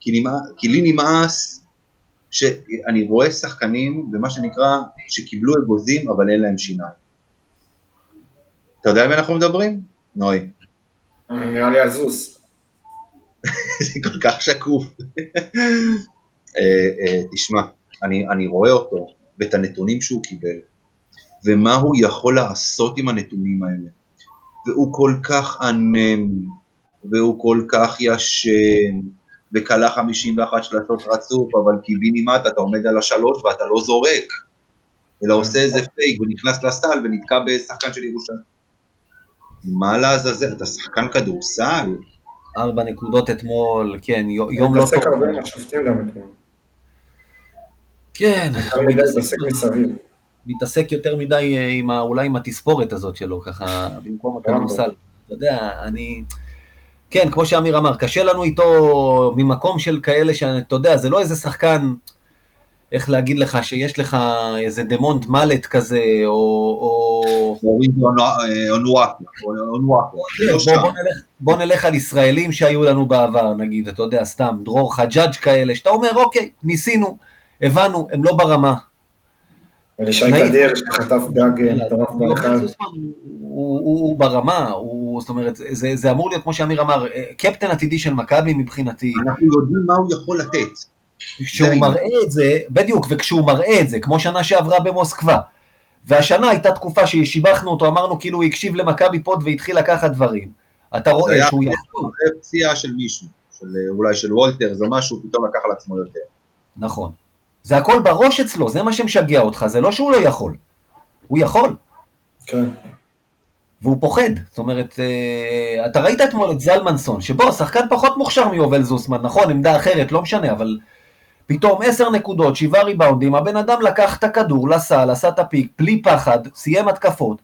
כי, נמאס, כי לי נמאס שאני רואה שחקנים, במה שנקרא, שקיבלו אגוזים אבל אין להם שיניים. אתה יודע על מי אנחנו מדברים? נוי. נראה לי הזוס. זה כל כך שקוף. אה, אה, תשמע, אני, אני רואה אותו ואת הנתונים שהוא קיבל, ומה הוא יכול לעשות עם הנתונים האלה. והוא כל כך ענם, והוא כל כך ישן, וכלה 51 שלטות רצוף, אבל קיבינימט אתה עומד על השלוש ואתה לא זורק, אלא עושה איזה פייק ונכנס לסל ונתקע בשחקן של ירושלים. מה לעזאזל, אתה שחקן כדורסל? ארבע נקודות אתמול, כן, יום לא טוב. הרבה מהשופטים גם אתמול. כן. מתעסק מסביב. מתעסק יותר מדי אה, עם ה, אולי עם התספורת הזאת שלו, ככה, במקום הכדורסל. אתה יודע, אני... כן, כמו שאמיר אמר, קשה לנו איתו ממקום של כאלה שאתה יודע, זה לא איזה שחקן, איך להגיד לך, שיש לך איזה דמונט מלט כזה, או... או... בוא נלך על ישראלים שהיו לנו בעבר, נגיד, אתה יודע, סתם, דרור חג'אג' כאלה, שאתה אומר, אוקיי, ניסינו, הבנו, הם לא ברמה. ולשי קדיר שחטף גג מטורף באחד. הוא ברמה, זאת אומרת, זה אמור להיות, כמו שאמיר אמר, קפטן עתידי של מכבי מבחינתי. אנחנו יודעים מה הוא יכול לתת. כשהוא מראה את זה, בדיוק, וכשהוא מראה את זה, כמו שנה שעברה במוסקבה, והשנה הייתה תקופה ששיבחנו אותו, אמרנו כאילו הוא הקשיב למכבי פוד והתחיל לקחת דברים. אתה רואה שהוא יכול. זה פציעה של מישהו, אולי של וולטר, זה משהו, פתאום לקח על עצמו יותר. נכון. זה הכל בראש אצלו, זה מה שמשגע אותך, זה לא שהוא לא יכול. הוא יכול. כן. והוא פוחד. זאת אומרת, אה, אתה ראית אתמול את זלמנסון, שבו שחקן פחות מוכשר מיובל זוסמן, נכון, עמדה אחרת, לא משנה, אבל פתאום עשר נקודות, שבעה ריבאונדים, הבן אדם לקח את הכדור לסל, עשה את הפיק, בלי פחד, סיים התקפות.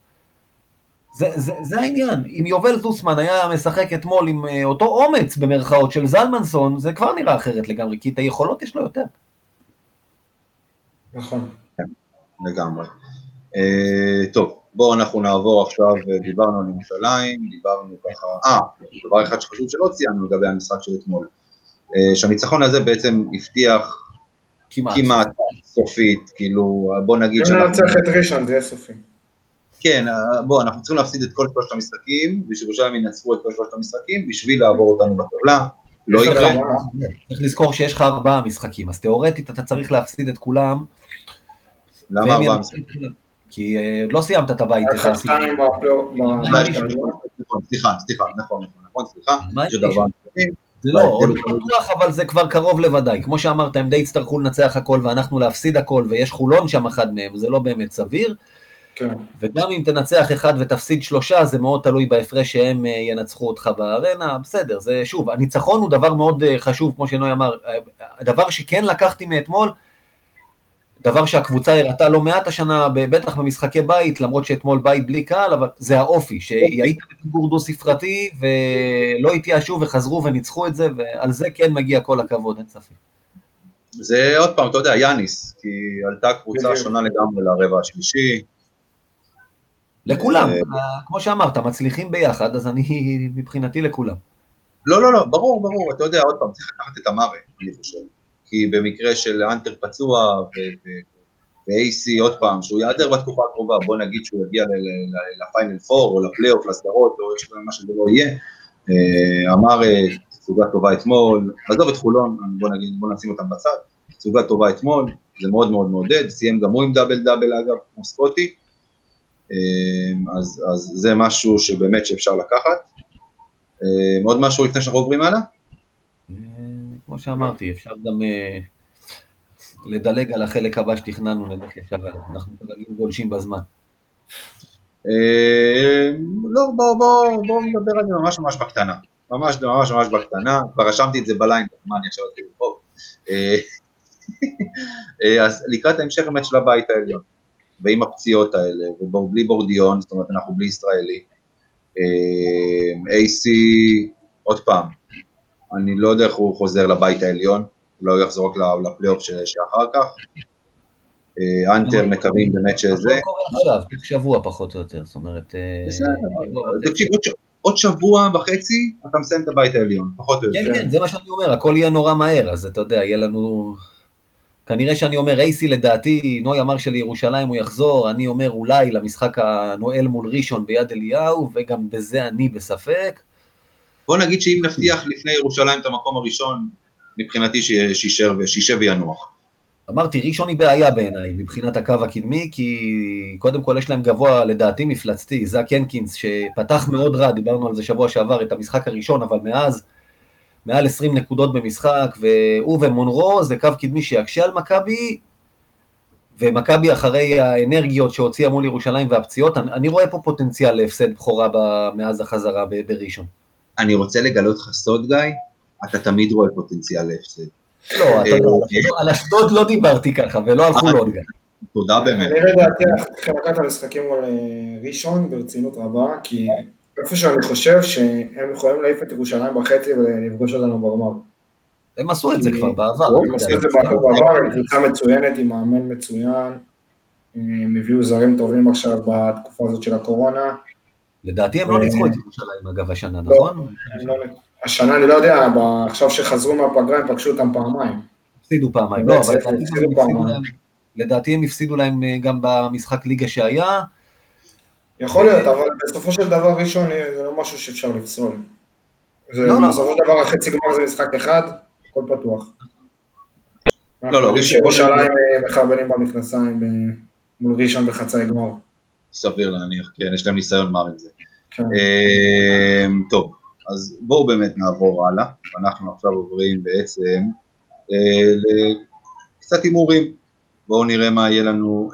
זה, זה, זה העניין. אם יובל זוסמן היה משחק אתמול עם אה, אותו אומץ במרכאות של זלמנסון, זה כבר נראה אחרת לגמרי, כי את היכולות יש לו יותר. נכון. כן, לגמרי. Uh, טוב, בואו אנחנו נעבור עכשיו, דיברנו על ירושלים, דיברנו ככה, אה, דבר אחד שחשוב שלא ציינו לגבי המשחק של אתמול, uh, שהניצחון הזה בעצם הבטיח כמעט, כמעט סופית, כאילו, בוא נגיד שאנחנו... אם ננצח את ראשון זה יהיה סופי. כן, בוא, אנחנו צריכים להפסיד את כל שלושת המשחקים, ושירושלים ינצחו את כל שלושת המשחקים, בשביל לעבור אותנו בטבלה. לא יקרה. צריך לזכור שיש לך ארבעה משחקים, אז תאורטית אתה צריך להפסיד את כולם. למה ארבעה משחקים? כי לא סיימת את הבית. סליחה, סליחה, נכון, נכון, סליחה. זה לא, עוד לא בטוח, אבל זה כבר קרוב לוודאי. כמו שאמרת, הם די יצטרכו לנצח הכל ואנחנו להפסיד הכל, ויש חולון שם אחד מהם, זה לא באמת סביר. כן. וגם אם תנצח אחד ותפסיד שלושה, זה מאוד תלוי בהפרש שהם ינצחו אותך בארנה, בסדר, זה שוב, הניצחון הוא דבר מאוד חשוב, כמו שנוי אמר, הדבר שכן לקחתי מאתמול, דבר שהקבוצה הראתה לא מעט השנה, בטח במשחקי בית, למרות שאתמול בית בלי קהל, אבל זה האופי, שהיית בפיגור דו-ספרתי, ולא התייאשו וחזרו וניצחו את זה, ועל זה כן מגיע כל הכבוד, אין ספק. זה עוד פעם, אתה יודע, יאניס, כי עלתה קבוצה שונה לגמרי לרבע השלישי, לכולם, כמו שאמרת, מצליחים ביחד, אז אני, מבחינתי לכולם. לא, לא, לא, ברור, ברור, אתה יודע, עוד פעם, צריך לקחת את המארה, אני חושב. כי במקרה של אנטר פצוע ו-AC עוד פעם, שהוא ייעדר בתקופה הקרובה, בוא נגיד שהוא יגיע לפיינל פור או לפלייאוף, לסדרות, או מה שזה לא יהיה, אמר תצוגה טובה אתמול, עזוב את חולון, בוא נגיד, בוא נשים אותם בצד, תצוגה טובה אתמול, זה מאוד מאוד מעודד, סיים גם הוא עם דאבל דאבל אגב, כמו סקוטי, אז, אז זה משהו שבאמת שאפשר לקחת. עוד משהו לפני שאנחנו עוברים הלאה? כמו שאמרתי, אפשר גם לדלג על החלק הבא שתכננו, נלך ישר אנחנו כרגע גולשים בזמן. לא, בואו נדבר על זה ממש ממש בקטנה. ממש ממש ממש בקטנה, כבר רשמתי את זה בליין, מה אני עכשיו אתחיל לבחור. אז לקראת ההמשך באמת של הבית העליון. ועם הפציעות האלה, ובלי בורדיון, זאת אומרת, אנחנו בלי ישראלי. AC, עוד פעם, אני לא יודע איך הוא חוזר לבית העליון, אולי הוא יחזור רק לפלייאוף שאחר כך. אנטר מקווים באמת שזה... מה קורה עכשיו? שבוע פחות או יותר, זאת אומרת... תקשיב, עוד שבוע וחצי אתה מסיים את הבית העליון, פחות או יותר. כן, כן, זה מה שאני אומר, הכל יהיה נורא מהר, אז אתה יודע, יהיה לנו... כנראה שאני אומר אייסי לדעתי, נוי אמר שלירושלים הוא יחזור, אני אומר אולי למשחק הנואל מול ראשון ביד אליהו, וגם בזה אני בספק. בוא נגיד שאם נבטיח לפני ירושלים את המקום הראשון, מבחינתי שישב וינוח. אמרתי, ראשון היא בעיה בעיניי, מבחינת הקו הקדמי, כי קודם כל יש להם גבוה לדעתי מפלצתי, זאק הנקינס, שפתח מאוד רע, דיברנו על זה שבוע שעבר, את המשחק הראשון, אבל מאז, מעל 20 נקודות במשחק, והוא ומונרו זה קו קדמי שיקשה על מכבי, ומכבי אחרי האנרגיות שהוציאה מול ירושלים והפציעות, אני, אני רואה פה פוטנציאל להפסד בכורה מאז החזרה בראשון. אני רוצה לגלות לך סוד, גיא, אתה תמיד רואה פוטנציאל להפסד. לא, אתה יודע, על אשדוד לא דיברתי ככה, ולא על חולון גם. תודה באמת. אני לדעתי, צריכים לקחת את המשחקים מול ראשון ברצינות רבה, כי איפה שאני חושב שהם יכולים להעיף את ירושלים בחצי ולפגוש אותנו בגמר. הם עשו את זה כבר בעבר. הם עשו את זה בעבר, הם קבוצה מצוינת, עם מאמן מצוין. הם הביאו זרים טובים עכשיו בתקופה הזאת של הקורונה. לדעתי הם לא ניצחו את ירושלים, אגב, השנה, נכון? לא השנה, אני לא יודע, עכשיו שחזרו מהפגרה הם פגשו אותם פעמיים. הפסידו פעמיים, לא, אבל לדעתי הם הפסידו להם אה, גם במשחק ליגה שהיה. יכול להיות, אבל בסופו של דבר ראשון זה לא משהו שאפשר לפסול. לא, לא. בסופו של דבר החצי גמר זה משחק אחד, הכל פתוח. לא, לא, ירושלים אה, מחרבנים במכנסיים אה, מול ראשון בחצאי גמר. סביר להניח, כן, יש להם ניסיון מר עם זה. כן. אמ, טוב, אז בואו באמת נעבור הלאה. אנחנו עכשיו עוברים בעצם לקצת הימורים. בואו נראה מה יהיה לנו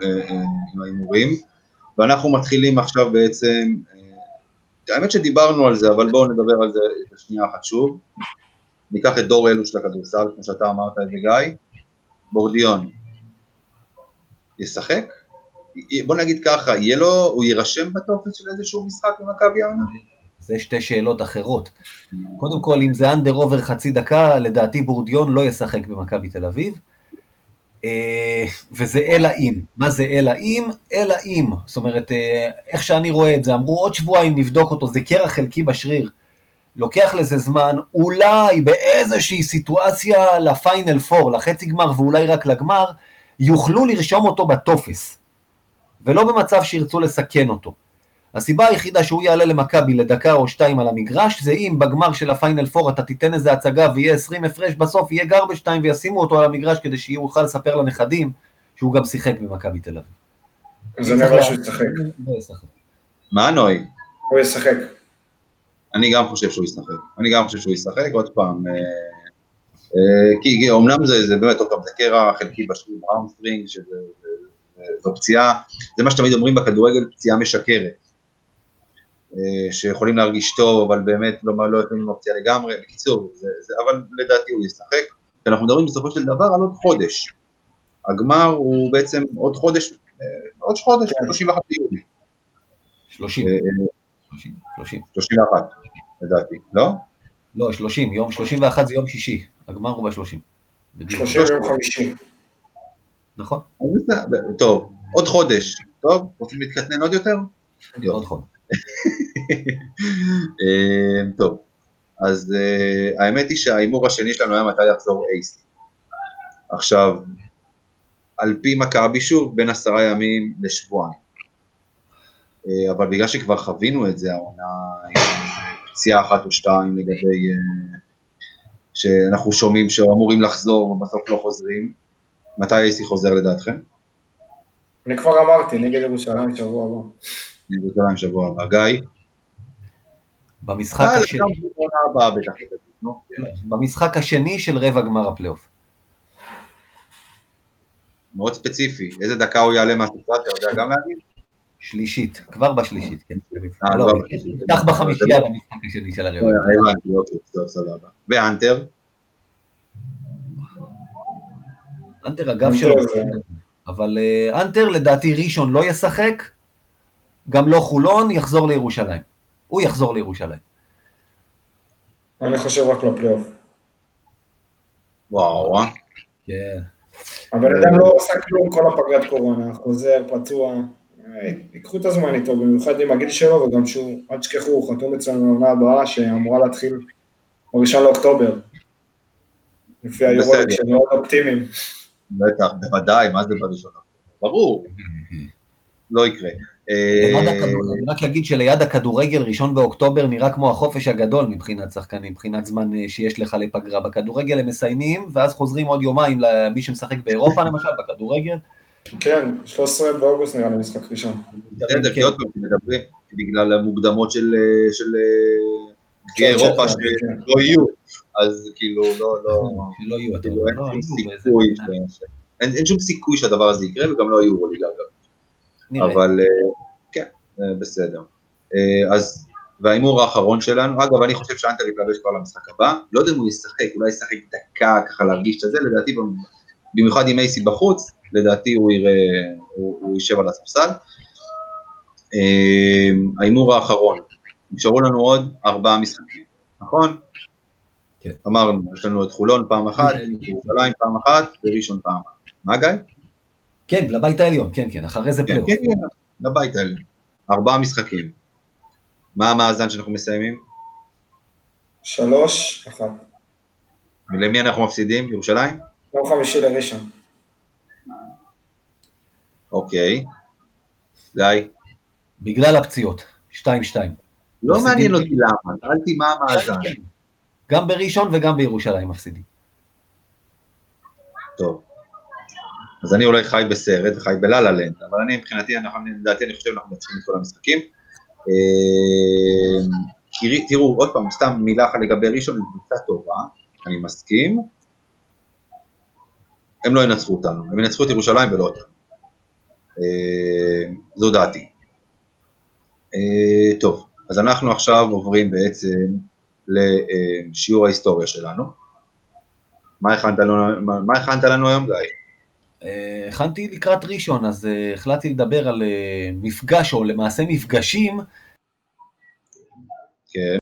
עם ההימורים. ואנחנו מתחילים עכשיו בעצם, אה, האמת שדיברנו על זה, אבל בואו נדבר על זה בשנייה אחת שוב. ניקח את דור אלו של הכדורסל, כמו שאתה אמרת את זה, גיא. בורדיון, ישחק? בוא נגיד ככה, יהיה לו, הוא יירשם בטופס של איזשהו משחק במכבי העונה? זה שתי שאלות אחרות. קודם כל, אם זה אנדר עובר חצי דקה, לדעתי בורדיון לא ישחק במכבי תל אביב. אה, וזה אלא אם. מה זה אלא אם? אלא אם. זאת אומרת, אה, איך שאני רואה את זה, אמרו עוד שבועיים נבדוק אותו, זה קרע חלקי בשריר. לוקח לזה זמן, אולי באיזושהי סיטואציה לפיינל פור, לחצי גמר ואולי רק לגמר, יוכלו לרשום אותו בטופס, ולא במצב שירצו לסכן אותו. הסיבה היחידה שהוא יעלה למכבי לדקה או שתיים על המגרש, זה אם בגמר של הפיינל פור אתה תיתן איזה הצגה ויהיה 20 הפרש בסוף, יהיה גר בשתיים וישימו אותו על המגרש כדי שיוכל לספר לנכדים שהוא גם שיחק במכבי תל אביב. אני אומר שהוא ישחק. מה נוי? הוא ישחק. אני גם חושב שהוא ישחק. אני גם חושב שהוא ישחק, עוד פעם. אה, אה, כי אומנם זה, זה באמת, עוד פעם, זה קרע חלקי בשריר ה hamstring, שזו פציעה, זה מה שתמיד אומרים בכדורגל, פציעה משקרת. אה, שיכולים להרגיש טוב, אבל באמת לא, לא יכולים אופציה לגמרי, בקיצור, זה, זה, אבל לדעתי הוא ישחק. אנחנו מדברים בסופו של דבר על עוד חודש. הגמר הוא בעצם עוד חודש, אה, עוד חודש, 31 כן. ביולי. 30. 30. 31, לדעתי, לא? לא, 30, יום 31 זה יום שישי, הגמר הוא ב-30. 30 יום חמישי. נכון. טוב, עוד חודש, טוב? רוצים להתקטנן עוד יותר? עוד חודש. אה, טוב, אז uh, האמת היא שההימור השני שלנו היה מתי יחזור אייסי. עכשיו, על פי מכבי שוב, בין עשרה ימים לשבועיים. Uh, אבל בגלל שכבר חווינו את זה, העונה עם פציעה אחת או שתיים לגבי... שאנחנו שומעים שאמורים לחזור ובסוף לא חוזרים, מתי אייסי חוזר לדעתכם? אני כבר אמרתי, נגד ירושלים שבוע הבא. ירושלים שבוע הבא. גיא? במשחק אה, השני. במשחק השני של רבע גמר הפלייאוף. מאוד ספציפי. איזה דקה הוא יעלה מהסטרציה, אתה יודע גם להגיד? שלישית, כבר בשלישית, כן. אה, לא, נפתח בחמישייה במשחק השני של הרבע. אה, הבנתי, אוקיי, טוב, סבבה. ואנטר? אנטר אגב שלו, אבל אנטר לדעתי ראשון לא ישחק, גם לא חולון, יחזור לירושלים. הוא יחזור לירושלים. אני חושב רק לפלייאוף. וואו, אה? כן. הבן אדם לא עושה כלום כל הפגרת קורונה, חוזר, פצוע. ייקחו את הזמן איתו, במיוחד עם הגיל שלו, וגם שהוא, אל תשכחו, הוא חתום אצלנו לעונה הבאה, שאמורה להתחיל בראשון לאוקטובר. לפי היורולד שהם מאוד אופטימיים. בטח, בוודאי, מה זה בראשון? ברור. לא יקרה. אה, אני רק אגיד שליד הכדורגל, ראשון באוקטובר נראה כמו החופש הגדול מבחינת שחקנים, מבחינת זמן אה, שיש לך לפגרה. בכדורגל הם מסיימים, ואז חוזרים עוד יומיים למי שמשחק באירופה למשל, בכדורגל. כן, 13 באוגוסט נראה לי משחק ראשון. בסדר, כי עוד פעם מדברים, בגלל המוקדמות של אה, אירופה כן. שלא יהיו, אז כאילו לא, לא, שלא יהיו, כאילו, אין שום סיכוי שהדבר הזה יקרה, וגם לא יהיו ליגה אגב. אבל אה, כן, אה, בסדר. אה, אז, וההימור האחרון שלנו, אגב, אני חושב שאנטר יתלבש כבר למשחק הבא, לא יודע אם הוא ישחק, אולי ישחק דקה ככה להרגיש את זה, לדעתי, במיוחד עם אייסי בחוץ, לדעתי הוא יראה, הוא, הוא יישב על הספסל. ההימור האחרון, נשארו לנו עוד ארבעה משחקים, נכון? כן. אמרנו, יש לנו את חולון פעם אחת, ירושלים פעם אחת, וראשון פעם אחת. מה גיא? כן, לבית העליון, כן, כן, אחרי זה כן, פלייאוף. כן, כן, לבית העליון. ארבעה משחקים. מה המאזן שאנחנו מסיימים? שלוש, אחת. ולמי אנחנו מפסידים? ירושלים? יום חמישי לראשון. אוקיי. גיא? בגלל הפציעות, 2-2. לא. מעניין אותי למה, שאלתי מה המאזן. גם בראשון וגם בירושלים מפסידים. טוב. אז אני אולי חי בסרט וחי בלה לנד, אבל אני מבחינתי, לדעתי אני חושב שאנחנו מנצחים את כל המשחקים. אה, תראו, עוד פעם, סתם מילה אחת לגבי ראשון, היא קבוצה טובה, אני מסכים. הם לא ינצחו אותנו, הם ינצחו את ירושלים ולא אותנו. אה, זו דעתי. אה, טוב, אז אנחנו עכשיו עוברים בעצם לשיעור ההיסטוריה שלנו. מה הכנת לנו, מה הכנת לנו היום, גיא? אה, הכנתי לקראת ראשון, אז אה, החלטתי לדבר על אה, מפגש, או למעשה מפגשים, כן.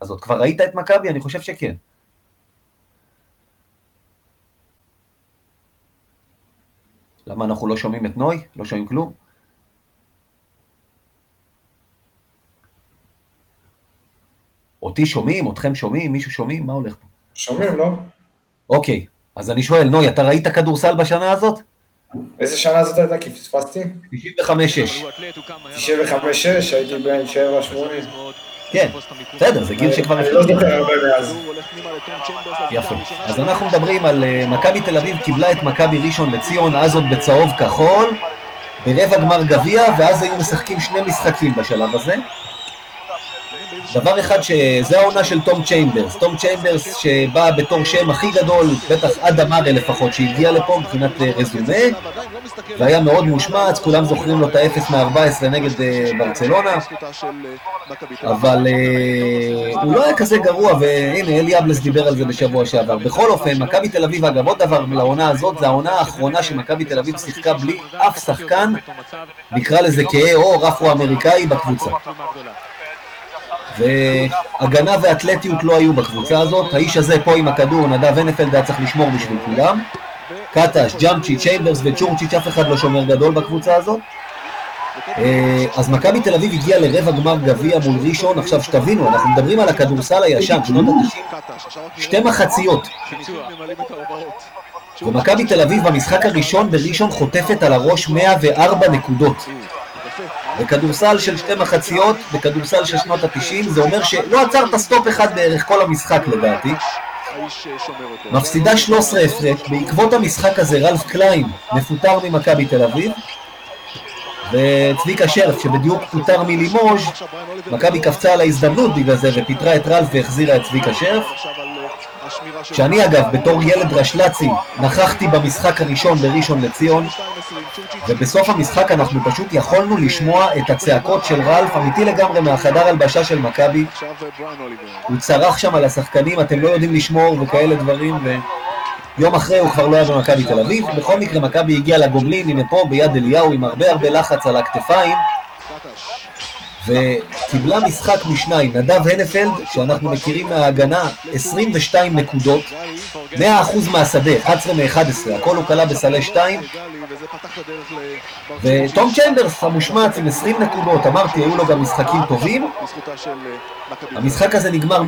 אז עוד כבר ראית את מכבי? אני חושב שכן. למה אנחנו לא שומעים את נוי? לא שומעים כלום? אותי שומעים? אתכם שומעים? מישהו שומעים? מה הולך פה? שומעים, לא? אוקיי, אז אני שואל, נוי, אתה ראית כדורסל בשנה הזאת? איזה שנה זאת הייתה? כי פספסתי? 95-6. 95-6, הייתי בן 7-8. כן, בסדר, זה גיל שכבר אני לא זוכר הרבה מאז. יפה. אז אנחנו מדברים על אה, מכבי תל אביב קיבלה את מכבי ראשון לציון, אז עוד בצהוב כחול, ברבע גמר גביע, ואז היו משחקים שני משחקים בשלב הזה. דבר אחד, שזה העונה של תום צ'יימברס. תום צ'יימברס שבא בתור שם הכי גדול, בטח עד אמארה לפחות, שהגיע לפה מבחינת אה, רזומה, והיה מאוד מושמץ, כולם זוכרים לו את האפס מ-14 נגד אה, ברצלונה, אבל אה, הוא לא היה כזה גרוע, והנה אלי אבלס דיבר על זה בשבוע שעבר. בכל אופן, מכבי תל אביב, אגב, עוד דבר לעונה הזאת, זה העונה האחרונה שמכבי תל אביב שיחקה בלי אף שחקן, נקרא לזה כהה עור אפרו-אמריקאי בקבוצה. והגנה ואתלטיות לא היו בקבוצה הזאת, האיש הזה פה עם הכדור, נדב הנפלד היה צריך לשמור בשביל כולם. קטש, ג'אמצ'י, צ'יימברס וצ'ורצ'יץ', אף אחד לא שומר גדול בקבוצה הזאת. אה, אז מכבי תל אביב הגיעה לרבע גמר גביע מול ראשון, עכשיו שתבינו, אנחנו מדברים על הכדורסל הישן, שנות ה-90, שתי מחציות. ומכבי תל אביב במשחק הראשון בראשון חוטפת על הראש 104 נקודות. בכדורסל של שתי מחציות, בכדורסל של שנות ה-90, זה אומר שלא עצרת stop אחד בערך כל המשחק לדעתי. מפסידה 13 הפרש, בעקבות המשחק הזה רלף קליין מפוטר ממכבי תל אביב, וצביקה שרף שבדיוק פוטר מלימוז', מכבי קפצה על ההזדמנות בגלל זה ופיטרה את רלף והחזירה את צביקה שרף. שאני אגב, בתור ילד רשל"צי, נכחתי במשחק הראשון בראשון לציון, ובסוף המשחק אנחנו פשוט יכולנו לשמוע את הצעקות של רלף, אמיתי לגמרי מהחדר הלבשה של מכבי. הוא צרח שם על השחקנים, אתם לא יודעים לשמור וכאלה דברים, ויום אחרי הוא כבר לא היה במכבי תל אביב. בכל מקרה, מכבי הגיעה לגומלין, הנה פה ביד אליהו, עם הרבה הרבה לחץ על הכתפיים. וקיבלה משחק משניים, נדב הנפלד, שאנחנו מכירים מההגנה, 22 נקודות, 100% מהשדה, 11 מ-11, הכל הוא כלה בסלי 2, ותום צ'מברס המושמץ עם 20 נקודות, אמרתי, היו לו גם משחקים טובים. המשחק הזה נגמר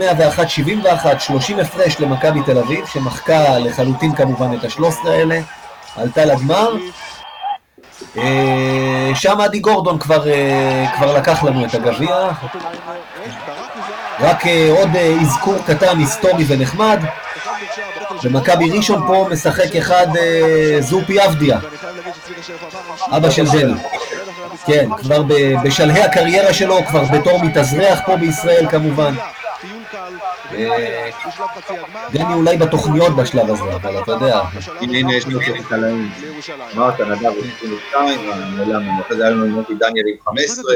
101-71, 30 הפרש למכבי תל אביב, שמחקה לחלוטין כמובן את ה-13 האלה, עלתה לגמר. אה, שם אדי גורדון כבר, אה, כבר לקח לנו את הגביע. רק אה, עוד אזכור קטן, היסטורי ונחמד. במכבי ראשון פה משחק אחד זופי אבדיה, אבא של דני. כן, כבר בשלהי הקריירה שלו, כבר בתור מתאזרח פה בישראל כמובן. דני אולי בתוכניות בשלב הזה, אבל אתה יודע, הנה, הנה, יש לנו את הקלעים. אמרת, נדב הוא 22, נעלם, אחרי זה היה לנו עם מוטי דניאל עם 15.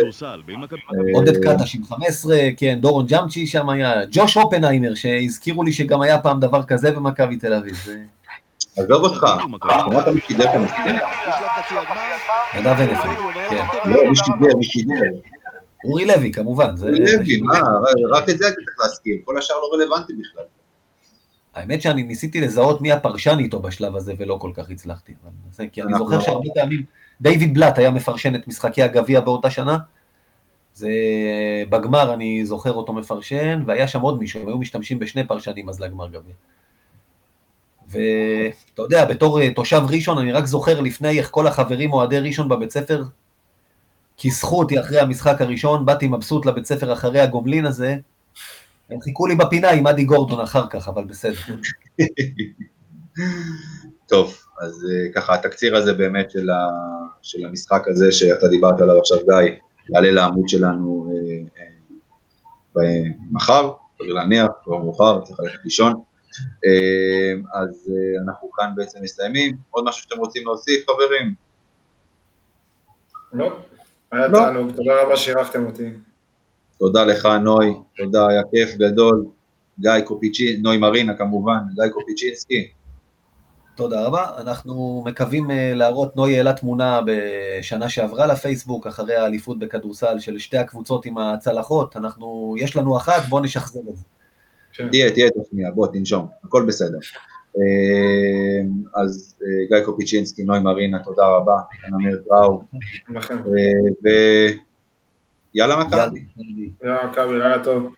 עודד קטש עם 15, כן, דורון ג'אמצ'י שם היה, ג'וש אופנהיימר, שהזכירו לי שגם היה פעם דבר כזה במכבי תל אביב. עזוב אותך, שמעת מי שידר המשחק? נדב הנפל, כן. לא, מי שידר, מי שידר. אורי לוי, כמובן. זה- לוי, מה, רק את זה הייתי צריך להסכים, כל השאר לא רלוונטי בכלל. האמת שאני ניסיתי לזהות מי הפרשן איתו בשלב הזה ולא כל כך הצלחתי. כי אני זוכר שהרבה פעמים דיוויד בלאט היה מפרשן את משחקי הגביע באותה שנה. זה בגמר אני זוכר אותו מפרשן, והיה שם עוד מישהו, הם היו משתמשים בשני פרשנים אז לגמר גביע. ואתה יודע, בתור אה, תושב ראשון, אני רק זוכר לפני איך כל החברים אוהדי ראשון בבית ספר כיסחו אותי אחרי המשחק הראשון, באתי מבסוט לבית ספר אחרי הגומלין הזה, הם חיכו לי בפינה עם אדי גורדון אחר כך, אבל בסדר. טוב, אז אה, ככה, התקציר הזה באמת של, ה, של המשחק הזה שאתה דיברת עליו עכשיו, גיא, יעלה לעמוד שלנו אה, אה, מחר, סביר להניח, כבר מאוחר, צריך ללכת לישון. אה, אז אה, אנחנו כאן בעצם מסיימים. עוד משהו שאתם רוצים להוסיף, חברים? לא, היה לא. תענוג, תודה רבה שאירחתם אותי. תודה לך, נוי, תודה, היה כיף גדול. גיא קופיצ'י, נוי מרינה כמובן, גיא קופיצ'ינסקי. תודה רבה. אנחנו מקווים אה, להראות, נוי העלה תמונה בשנה שעברה לפייסבוק, אחרי האליפות בכדורסל של שתי הקבוצות עם הצלחות. אנחנו, יש לנו אחת, בואו נשחזר את זה. כן. תהיה, תהיה את השנייה, בוא, תנשום, הכל בסדר. אה, אז אה, גיא קופיצ'ינסקי, נוי מרינה, תודה רבה, אמיר טראו, לכם. אה, ויאללה מכבי. יאללה. יאללה, מכבי, לילה טוב.